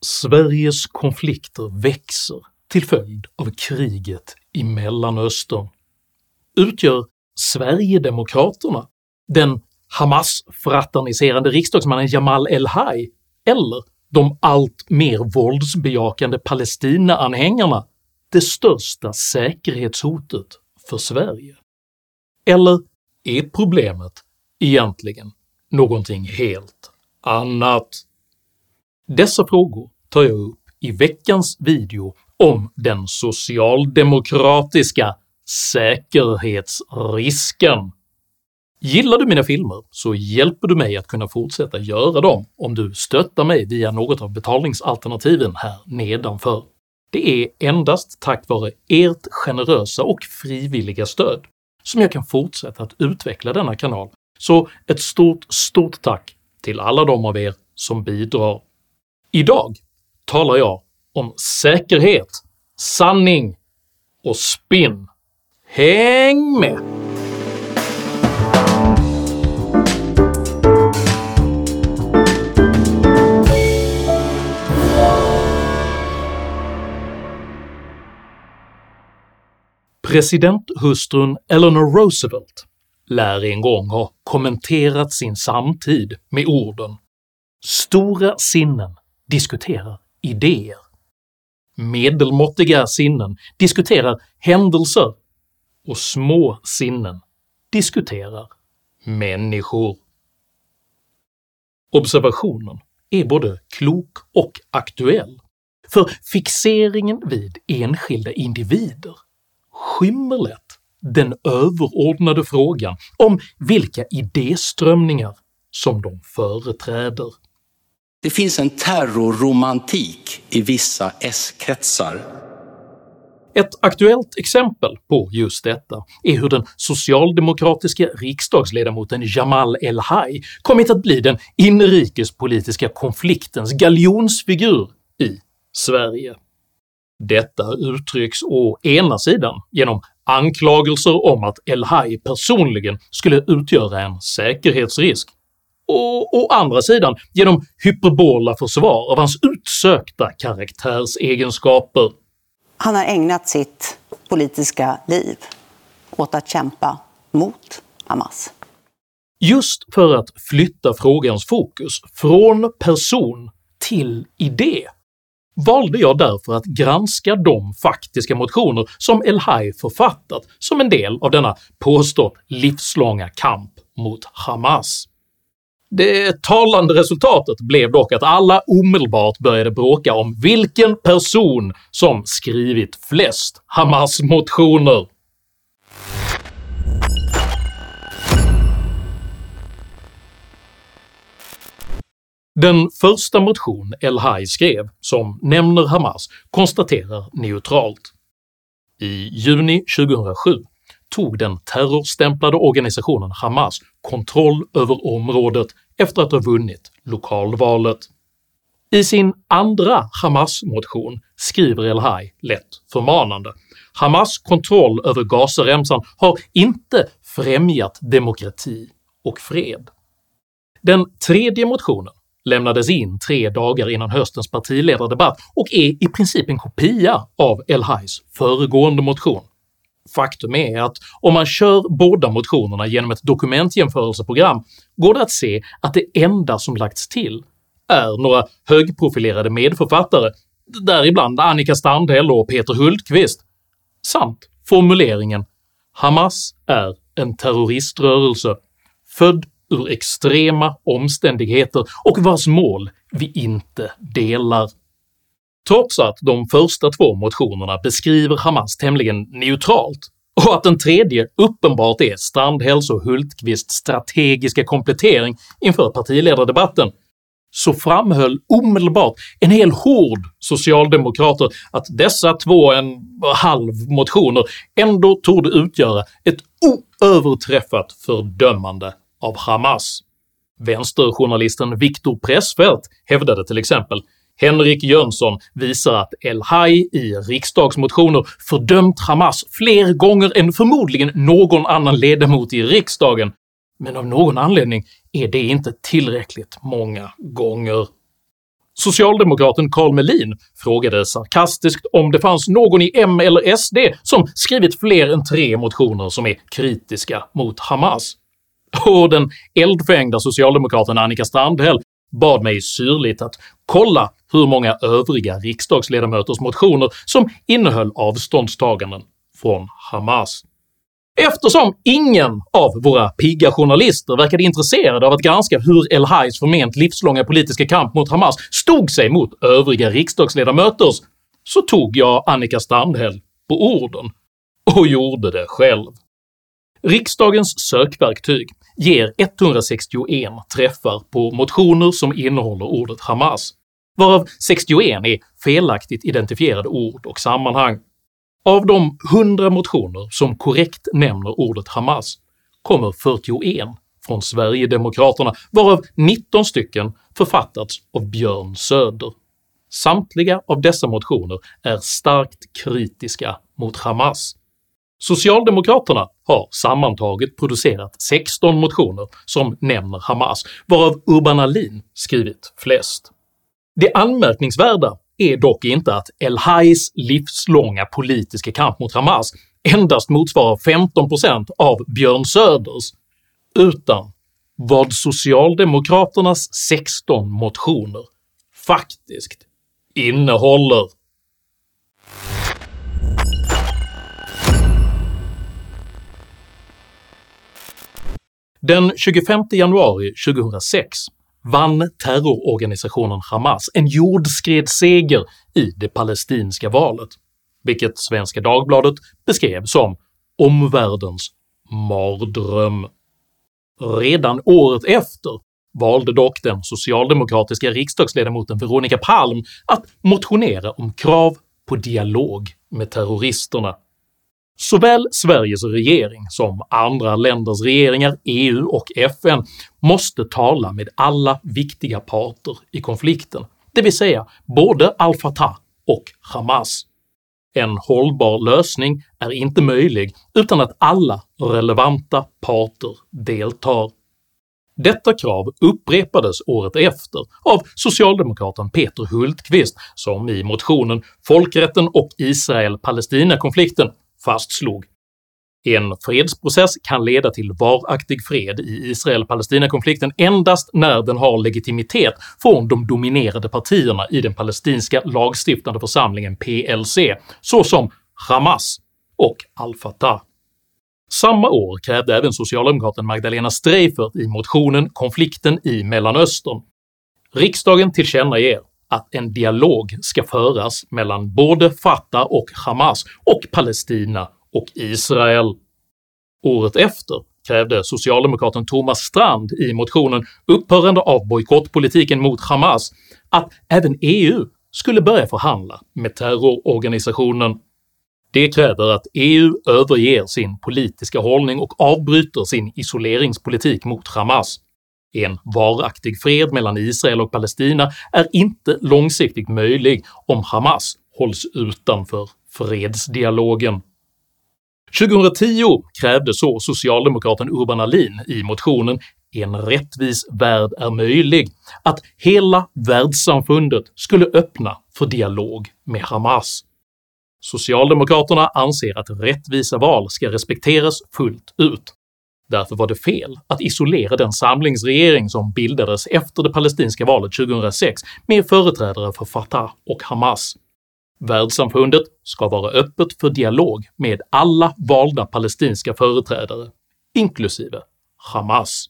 Sveriges konflikter växer till följd av kriget i Mellanöstern. Utgör Sverigedemokraterna den Hamas-fraterniserande riksdagsmannen Jamal El-Haj eller de allt mer våldsbejakande Palestina-anhängarna det största säkerhetshotet för Sverige? Eller är problemet egentligen någonting helt annat? Dessa frågor tar jag upp i veckans video om den socialdemokratiska säkerhetsrisken. Gillar du mina filmer så hjälper du mig att kunna fortsätta göra dem om du stöttar mig via något av betalningsalternativen här nedanför. Det är endast tack vare ert generösa och frivilliga stöd som jag kan fortsätta att utveckla denna kanal, så ett stort, stort tack till alla de av er som bidrar. Idag talar jag om säkerhet, sanning och spinn. Häng med! Presidenthustrun Eleanor Roosevelt lär en gång ha kommenterat sin samtid med orden “Stora sinnen diskuterar idéer. Medelmåttiga sinnen diskuterar händelser och små sinnen diskuterar människor.” Observationen är både klok och aktuell, för fixeringen vid enskilda individer skymmer lätt den överordnade frågan om vilka idéströmningar som de företräder. Det finns en terrorromantik i vissa S-kretsar. Ett aktuellt exempel på just detta är hur den socialdemokratiska riksdagsledamoten Jamal El-Haj kommit att bli den inrikespolitiska konfliktens galjonsfigur i Sverige. Detta uttrycks å ena sidan genom anklagelser om att El-Haj personligen skulle utgöra en säkerhetsrisk, och å andra sidan genom hyperbola försvar av hans utsökta karaktärsegenskaper. Han har ägnat sitt politiska liv åt att kämpa mot Hamas. Just för att flytta frågans fokus från person till idé valde jag därför att granska de faktiska motioner som El-Haj författat som en del av denna påstått livslånga kamp mot Hamas. Det talande resultatet blev dock att alla omedelbart började bråka om vilken person som skrivit flest Hamas-motioner. Den första motion El-Haj skrev, som nämner Hamas, konstaterar neutralt “I juni 2007 tog den terrorstämplade organisationen Hamas kontroll över området efter att ha vunnit lokalvalet”. I sin andra Hamas-motion skriver El-Haj lätt förmanande “Hamas kontroll över Gazaremsan har inte främjat demokrati och fred”. Den tredje motionen lämnades in tre dagar innan höstens partiledardebatt och är i princip en kopia av El-Hajs föregående motion. Faktum är att om man kör båda motionerna genom ett dokumentjämförelseprogram går det att se att det enda som lagts till är några högprofilerade medförfattare, däribland Annika Strandhäll och Peter Hultqvist, samt formuleringen “Hamas är en terroriströrelse född ur extrema omständigheter och vars mål vi inte delar. Trots att de första två motionerna beskriver Hamas tämligen neutralt och att den tredje uppenbart är Strandhälls och Hultqvists strategiska komplettering inför partiledardebatten, så framhöll omedelbart en hel hord socialdemokrater att dessa två en halv motioner ändå torde utgöra ett oöverträffat fördömande av Hamas. Vänsterjournalisten Viktor Pressfeldt hävdade till exempel Henrik Jönsson visar att El-Haj i riksdagsmotioner fördömt Hamas fler gånger än förmodligen någon annan ledamot i riksdagen, men av någon anledning är det inte tillräckligt många gånger. Socialdemokraten Karl Melin frågade sarkastiskt om det fanns någon i M eller SD som skrivit fler än tre motioner som är kritiska mot Hamas, och den eldfängda socialdemokraten Annika Strandhäll bad mig syrligt att kolla hur många övriga riksdagsledamöters motioner som innehöll avståndstaganden från Hamas. Eftersom ingen av våra pigga journalister verkade intresserade av att granska hur El-Hajs förment livslånga politiska kamp mot Hamas stod sig mot övriga riksdagsledamöters så tog jag Annika Strandhäll på orden och gjorde det själv. Riksdagens sökverktyg ger 161 träffar på motioner som innehåller ordet “Hamas”, varav 61 är felaktigt identifierade ord och sammanhang. Av de 100 motioner som korrekt nämner ordet “Hamas” kommer 41 från Sverigedemokraterna, varav 19 stycken författats av Björn Söder. Samtliga av dessa motioner är starkt kritiska mot Hamas. Socialdemokraterna har sammantaget producerat 16 motioner som nämner Hamas, varav Urban Ahlin skrivit flest. Det anmärkningsvärda är dock inte att El-Hajs livslånga politiska kamp mot Hamas endast motsvarar 15% av Björn Söders, utan vad socialdemokraternas 16 motioner faktiskt innehåller. Den 25 januari 2006 vann terrororganisationen Hamas en jordskredsseger i det palestinska valet, vilket Svenska Dagbladet beskrev som “omvärldens mardröm”. Redan året efter valde dock den socialdemokratiska riksdagsledamoten Veronica Palm att motionera om krav på dialog med terroristerna Såväl Sveriges regering som andra länders regeringar, EU och FN måste tala med alla viktiga parter i konflikten, det vill säga både al-Fatah och Hamas. En hållbar lösning är inte möjlig utan att alla relevanta parter deltar. Detta krav upprepades året efter av socialdemokraten Peter Hultqvist som i motionen “Folkrätten och Israel-Palestina-konflikten” fastslog en fredsprocess kan leda till varaktig fred i Israel-Palestina-konflikten endast när den har legitimitet från de dominerade partierna i den palestinska lagstiftande församlingen PLC, såsom Hamas och al-Fatah. Samma år krävde även socialdemokraten Magdalena Streifert i motionen “Konflikten i Mellanöstern” “Riksdagen tillkännager att en dialog ska föras mellan både Fatah och Hamas och Palestina och Israel. Året efter krävde socialdemokraten Thomas Strand i motionen “Upphörande av bojkottpolitiken mot Hamas” att även EU skulle börja förhandla med terrororganisationen. Det kräver att EU överger sin politiska hållning och avbryter sin isoleringspolitik mot Hamas. En varaktig fred mellan Israel och Palestina är inte långsiktigt möjlig om Hamas hålls utanför fredsdialogen. 2010 krävde så socialdemokraten Urban Ahlin i motionen “En rättvis värld är möjlig” att hela världssamfundet skulle öppna för dialog med Hamas. Socialdemokraterna anser att rättvisa val ska respekteras fullt ut, Därför var det fel att isolera den samlingsregering som bildades efter det palestinska valet 2006 med företrädare för Fatah och Hamas. Världssamfundet ska vara öppet för dialog med alla valda palestinska företrädare, inklusive Hamas.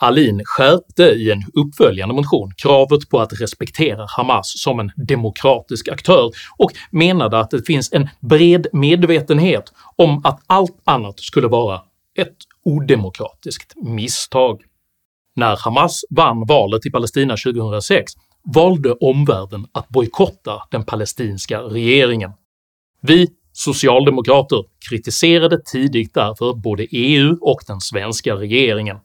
Alin skärpte i en uppföljande motion kravet på att respektera Hamas som en demokratisk aktör och menade att det finns en bred medvetenhet om att allt annat skulle vara ett odemokratiskt misstag. När Hamas vann valet i Palestina 2006 valde omvärlden att bojkotta den palestinska regeringen. Vi socialdemokrater kritiserade tidigt därför både EU och den svenska regeringen.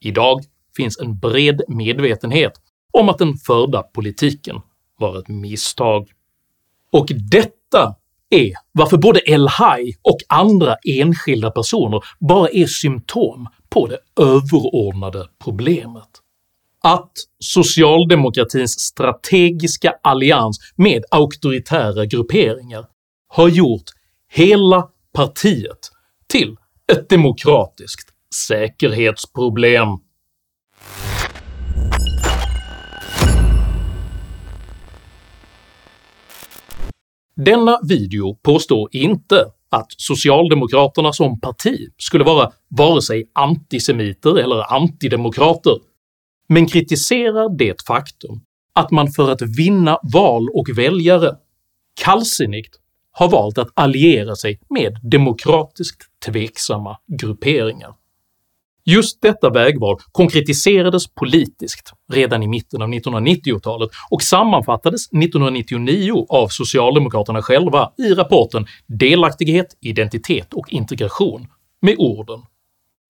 Idag finns en bred medvetenhet om att den förda politiken var ett misstag. Och detta är varför både El-Haj och andra enskilda personer bara är symptom på det överordnade problemet. att socialdemokratins strategiska allians med auktoritära grupperingar har gjort hela partiet till ett demokratiskt säkerhetsproblem. Denna video påstår inte att socialdemokraterna som parti skulle vara vare sig antisemiter eller antidemokrater, men kritiserar det faktum att man för att vinna val och väljare kallsinnigt har valt att alliera sig med demokratiskt tveksamma grupperingar. Just detta vägval konkretiserades politiskt redan i mitten av 1990-talet och sammanfattades 1999 av socialdemokraterna själva i rapporten “Delaktighet, identitet och integration” med orden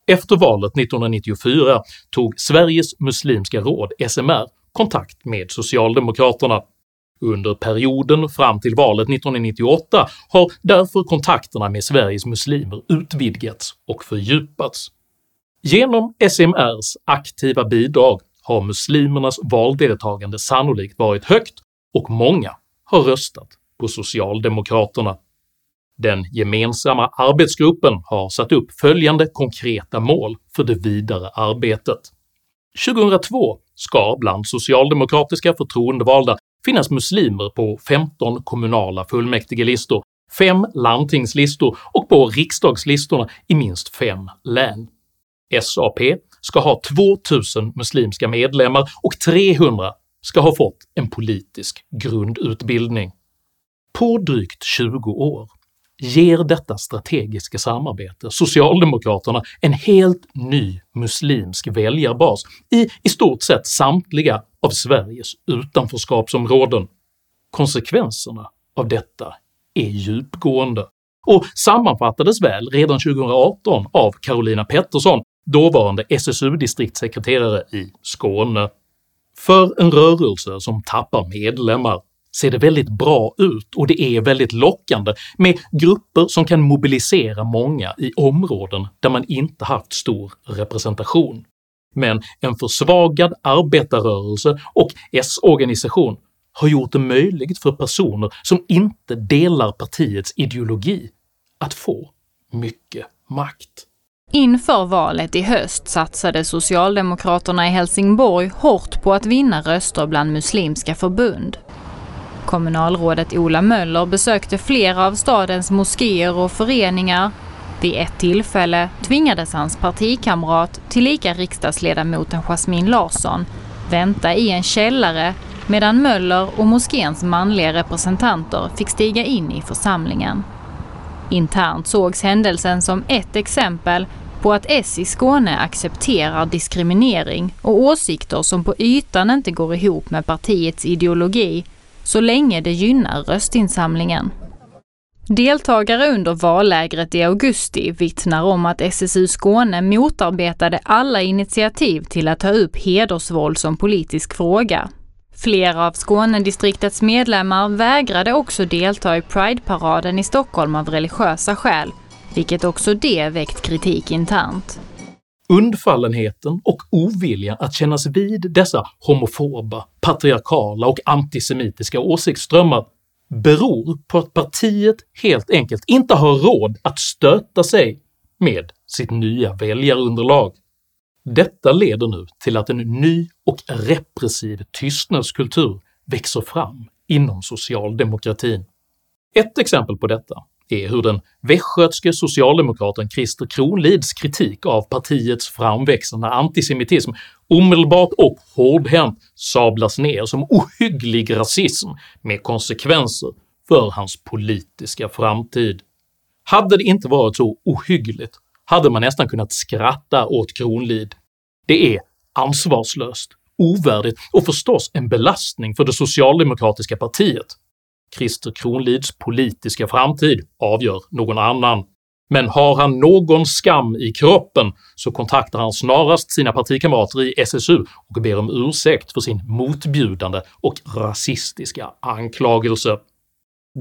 “Efter valet 1994 tog Sveriges Muslimska Råd, SMR, kontakt med socialdemokraterna under perioden fram till valet 1998 har därför kontakterna med Sveriges muslimer utvidgats och fördjupats. Genom SMRs aktiva bidrag har muslimernas valdeltagande sannolikt varit högt och många har röstat på socialdemokraterna. Den gemensamma arbetsgruppen har satt upp följande konkreta mål för det vidare arbetet. 2002 ska bland socialdemokratiska förtroendevalda finnas muslimer på 15 kommunala fullmäktigelistor, 5 landtingslistor och på riksdagslistorna i minst 5 län. SAP ska ha 2000 muslimska medlemmar och 300 ska ha fått en politisk grundutbildning. På drygt 20 år ger detta strategiska samarbete socialdemokraterna en helt ny muslimsk väljarbas i i stort sett samtliga av Sveriges utanförskapsområden. Konsekvenserna av detta är djupgående och sammanfattades väl redan 2018 av Carolina Pettersson, dåvarande SSU-distriktssekreterare i Skåne. För en rörelse som tappar medlemmar ser det väldigt bra ut och det är väldigt lockande med grupper som kan mobilisera många i områden där man inte haft stor representation. Men en försvagad arbetarrörelse och S-organisation har gjort det möjligt för personer som inte delar partiets ideologi att få mycket makt. Inför valet i höst satsade Socialdemokraterna i Helsingborg hårt på att vinna röster bland muslimska förbund. Kommunalrådet Ola Möller besökte flera av stadens moskéer och föreningar. Vid ett tillfälle tvingades hans partikamrat, tillika riksdagsledamoten Jasmin Larsson, vänta i en källare medan Möller och moskéns manliga representanter fick stiga in i församlingen. Internt sågs händelsen som ett exempel på att S i Skåne accepterar diskriminering och åsikter som på ytan inte går ihop med partiets ideologi så länge det gynnar röstinsamlingen. Deltagare under vallägret i augusti vittnar om att SSU Skåne motarbetade alla initiativ till att ta upp hedersvåld som politisk fråga. Flera av Skånedistriktets medlemmar vägrade också delta i Pride-paraden i Stockholm av religiösa skäl, vilket också det väckt kritik internt. Undfallenheten och oviljan att kännas vid dessa homofoba, patriarkala och antisemitiska åsiktsströmmar beror på att partiet helt enkelt inte har råd att stöta sig med sitt nya väljarunderlag. Detta leder nu till att en ny och repressiv tystnadskultur växer fram inom socialdemokratin. Ett exempel på detta är hur den västgötske socialdemokraten Christer Kronlids kritik av partiets framväxande antisemitism omedelbart och hårdhänt sablas ner som ohygglig rasism med konsekvenser för hans politiska framtid. Hade det inte varit så ohyggligt hade man nästan kunnat skratta åt Kronlid. Det är ansvarslöst, ovärdigt och förstås en belastning för det socialdemokratiska partiet. Christer Kronlids politiska framtid avgör någon annan, men har han någon skam i kroppen så kontaktar han snarast sina partikamrater i SSU och ber om ursäkt för sin motbjudande och rasistiska anklagelse.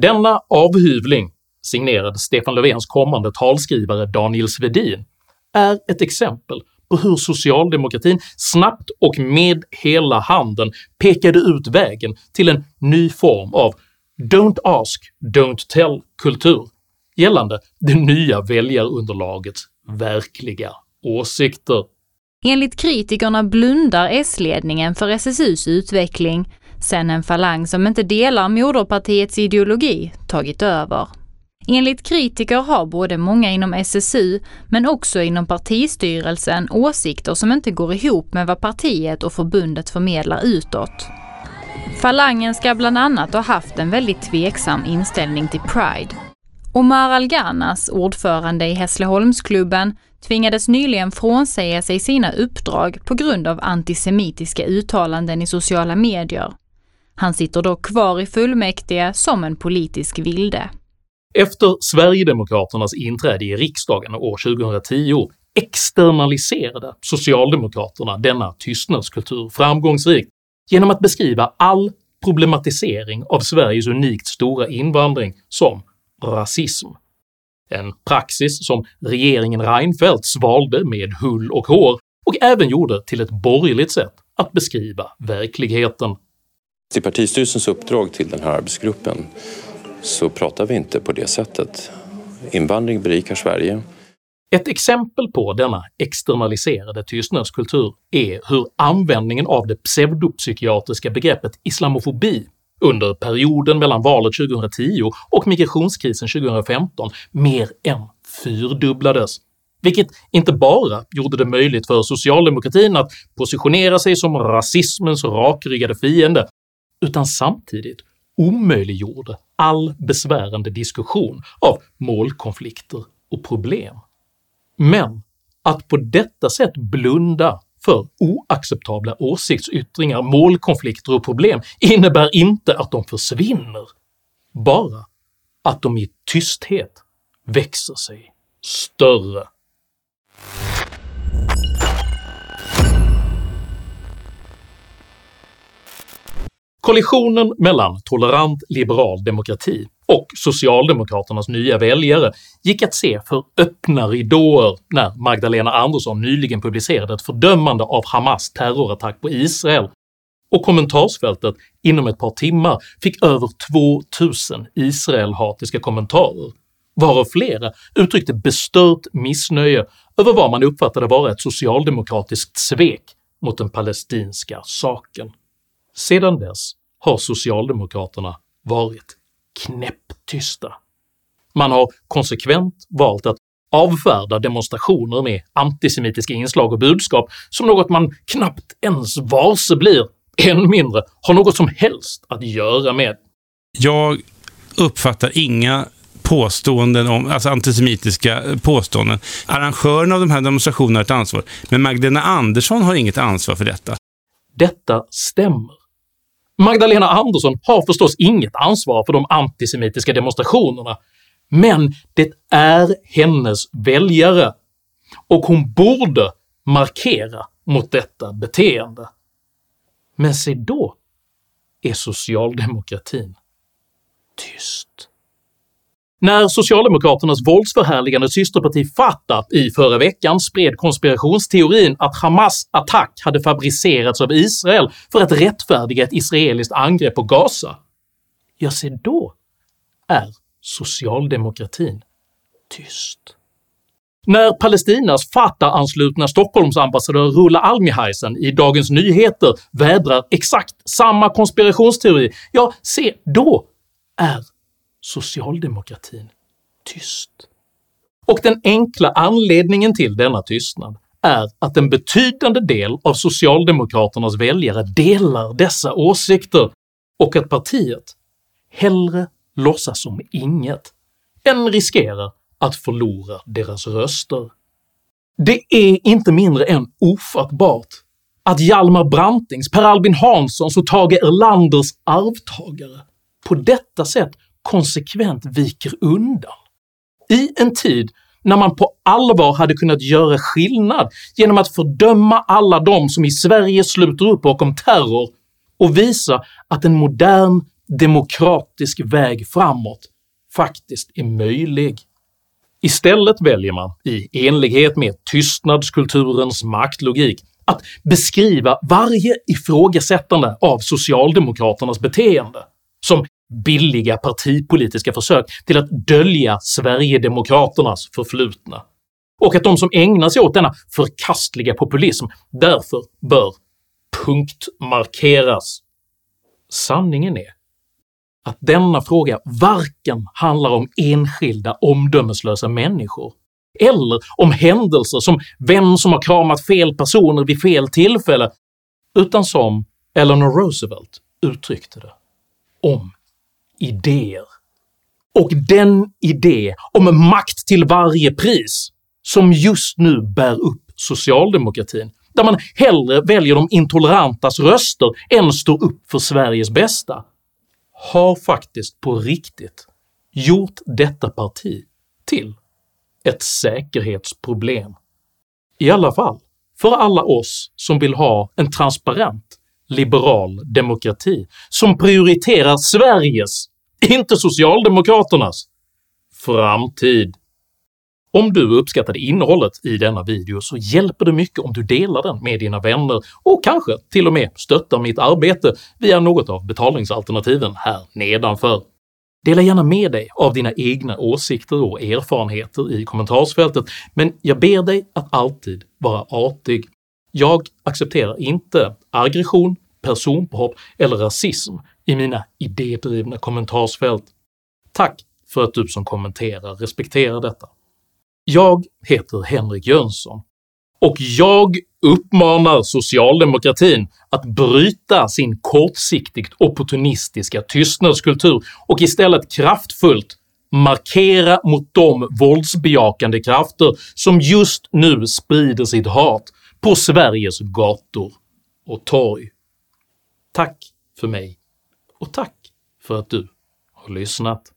Denna avhyvling, signerad Stefan Löfvens kommande talskrivare Daniel Svedin, är ett exempel på hur socialdemokratin snabbt och med hela handen pekade ut vägen till en ny form av “don't ask, don't tell”-kultur gällande det nya väljarunderlagets verkliga åsikter. Enligt kritikerna blundar S-ledningen för SSUs utveckling sen en falang som inte delar moderpartiets ideologi tagit över. Enligt kritiker har både många inom SSU, men också inom partistyrelsen, åsikter som inte går ihop med vad partiet och förbundet förmedlar utåt. Falangen ska bland annat ha haft en väldigt tveksam inställning till Pride. Omar Alganas, ordförande i Hässleholmsklubben, tvingades nyligen frånsäga sig sina uppdrag på grund av antisemitiska uttalanden i sociala medier. Han sitter dock kvar i fullmäktige som en politisk vilde. Efter Sverigedemokraternas inträde i riksdagen år 2010 externaliserade socialdemokraterna denna tystnadskultur framgångsrikt genom att beskriva all problematisering av Sveriges unikt stora invandring som rasism. En praxis som regeringen Reinfeldt svalde med hull och hår och även gjorde till ett borgerligt sätt att beskriva verkligheten. I partistyrelsens uppdrag till den här arbetsgruppen så pratar vi inte på det sättet. Invandring berikar Sverige. Ett exempel på denna externaliserade tystnadskultur är hur användningen av det pseudopsykiatriska begreppet islamofobi under perioden mellan valet 2010 och migrationskrisen 2015 mer än fyrdubblades, vilket inte bara gjorde det möjligt för socialdemokratin att positionera sig som rasismens rakryggade fiende, utan samtidigt omöjliggjorde all besvärande diskussion av målkonflikter och problem. Men att på detta sätt blunda för oacceptabla åsiktsyttringar, målkonflikter och problem innebär inte att de försvinner, bara att de i tysthet växer sig större. Kollisionen mellan tolerant liberal demokrati och socialdemokraternas nya väljare gick att se för öppna ridåer när Magdalena Andersson nyligen publicerade ett fördömande av Hamas terrorattack på Israel och kommentarsfältet inom ett par timmar fick över 2000 Israel-hatiska kommentarer, varav flera uttryckte bestört missnöje över vad man uppfattade vara ett socialdemokratiskt svek mot den palestinska saken. Sedan dess har socialdemokraterna varit knäpptysta. Man har konsekvent valt att avfärda demonstrationer med antisemitiska inslag och budskap som något man knappt ens varse blir, än mindre har något som helst att göra med. Jag uppfattar inga påståenden om, alltså antisemitiska påståenden. Arrangörerna av de här demonstrationerna har ett ansvar, men Magdalena Andersson har inget ansvar för detta. Detta stämmer. Magdalena Andersson har förstås inget ansvar för de antisemitiska demonstrationerna, men det är hennes väljare och hon borde markera mot detta beteende. Men se då är socialdemokratin tyst. När socialdemokraternas våldsförhärligande systerparti Fatah i förra veckan spred konspirationsteorin att Hamas attack hade fabricerats av Israel för att rättfärdiga ett israeliskt angrepp på Gaza, ja se då är socialdemokratin tyst. När Palestinas Fatah-anslutna Stockholmsambassadör Rulla Almihaisen i Dagens Nyheter vädrar exakt samma konspirationsteori, ja se då är socialdemokratin tyst. Och den enkla anledningen till denna tystnad är att en betydande del av socialdemokraternas väljare delar dessa åsikter och att partiet hellre låtsas som inget än riskerar att förlora deras röster. Det är inte mindre än ofattbart att Hjalmar Brantings, Per Albin Hanssons och Tage Erlanders arvtagare på detta sätt konsekvent viker undan. I en tid när man på allvar hade kunnat göra skillnad genom att fördöma alla de som i Sverige sluter upp bakom terror och visa att en modern demokratisk väg framåt faktiskt är möjlig. Istället väljer man, i enlighet med tystnadskulturens maktlogik, att beskriva varje ifrågasättande av socialdemokraternas beteende som billiga partipolitiska försök till att dölja sverigedemokraternas förflutna, och att de som ägnar sig åt denna förkastliga populism därför bör punktmarkeras. Sanningen är att denna fråga varken handlar om enskilda omdömeslösa människor eller om händelser som vem som har kramat fel personer vid fel tillfälle, utan som Eleanor Roosevelt uttryckte det, om idéer. Och den idé om makt till varje pris som just nu bär upp socialdemokratin, där man hellre väljer de intolerantas röster än står upp för Sveriges bästa, har faktiskt på riktigt gjort detta parti till ett säkerhetsproblem. I alla fall för alla oss som vill ha en transparent liberal demokrati som prioriterar Sveriges, inte socialdemokraternas, framtid. Om du uppskattade innehållet i denna video så hjälper det mycket om du delar den med dina vänner och kanske till och med stöttar mitt arbete via något av betalningsalternativen här nedanför. Dela gärna med dig av dina egna åsikter och erfarenheter i kommentarsfältet, men jag ber dig att alltid vara artig. Jag accepterar inte aggression, personpåhopp eller rasism i mina idédrivna kommentarsfält. Tack för att du som kommenterar respekterar detta. Jag heter Henrik Jönsson och jag uppmanar socialdemokratin att bryta sin kortsiktigt opportunistiska tystnadskultur och istället kraftfullt markera mot de våldsbejakande krafter som just nu sprider sitt hat på Sveriges gator och torg. Tack för mig och tack för att du har lyssnat.